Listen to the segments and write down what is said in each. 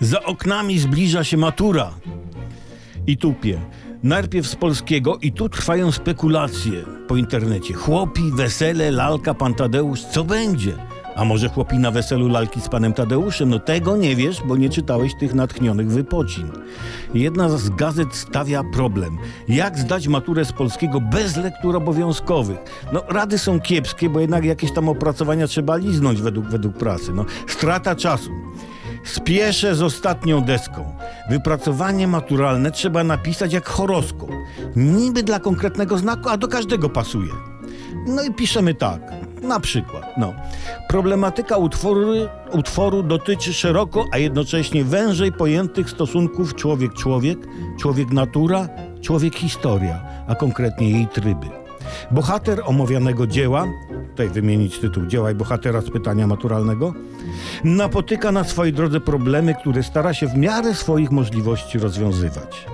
Za oknami zbliża się matura. I tupie. Najpierw z polskiego i tu trwają spekulacje po internecie. Chłopi, wesele, lalka, pan Tadeusz, co będzie? A może chłopi na weselu lalki z panem Tadeuszem? No tego nie wiesz, bo nie czytałeś tych natchnionych wypocin. Jedna z gazet stawia problem. Jak zdać maturę z polskiego bez lektur obowiązkowych? No rady są kiepskie, bo jednak jakieś tam opracowania trzeba liznąć według, według prasy. No, strata czasu. Spieszę z ostatnią deską. Wypracowanie maturalne trzeba napisać jak horoskop. Niby dla konkretnego znaku, a do każdego pasuje. No i piszemy tak, na przykład, no. Problematyka utworu, utworu dotyczy szeroko, a jednocześnie wężej pojętych stosunków człowiek-człowiek, człowiek-natura, człowiek-historia, a konkretnie jej tryby. Bohater omawianego dzieła, tutaj wymienić tytuł dzieła i bohatera z pytania maturalnego, napotyka na swojej drodze problemy, które stara się w miarę swoich możliwości rozwiązywać.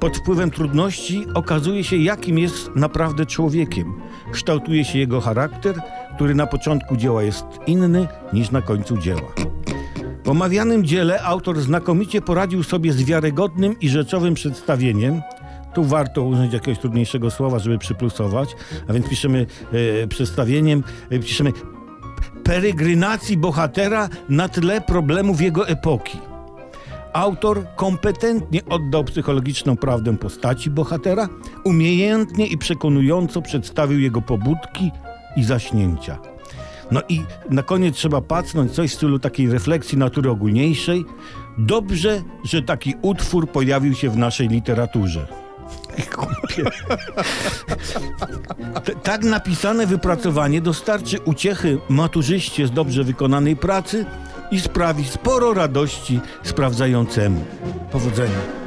Pod wpływem trudności okazuje się, jakim jest naprawdę człowiekiem. Kształtuje się jego charakter, który na początku dzieła jest inny niż na końcu dzieła. W omawianym dziele autor znakomicie poradził sobie z wiarygodnym i rzeczowym przedstawieniem. Tu warto użyć jakiegoś trudniejszego słowa, żeby przyplusować, a więc piszemy e, przedstawieniem, e, piszemy perygrynacji bohatera na tle problemów jego epoki. Autor kompetentnie oddał psychologiczną prawdę postaci bohatera, umiejętnie i przekonująco przedstawił jego pobudki i zaśnięcia. No i na koniec trzeba pacnąć coś w stylu takiej refleksji natury ogólniejszej. Dobrze, że taki utwór pojawił się w naszej literaturze. Głupie. T- tak napisane wypracowanie dostarczy uciechy maturzyście z dobrze wykonanej pracy i sprawi sporo radości sprawdzającemu. Powodzenia.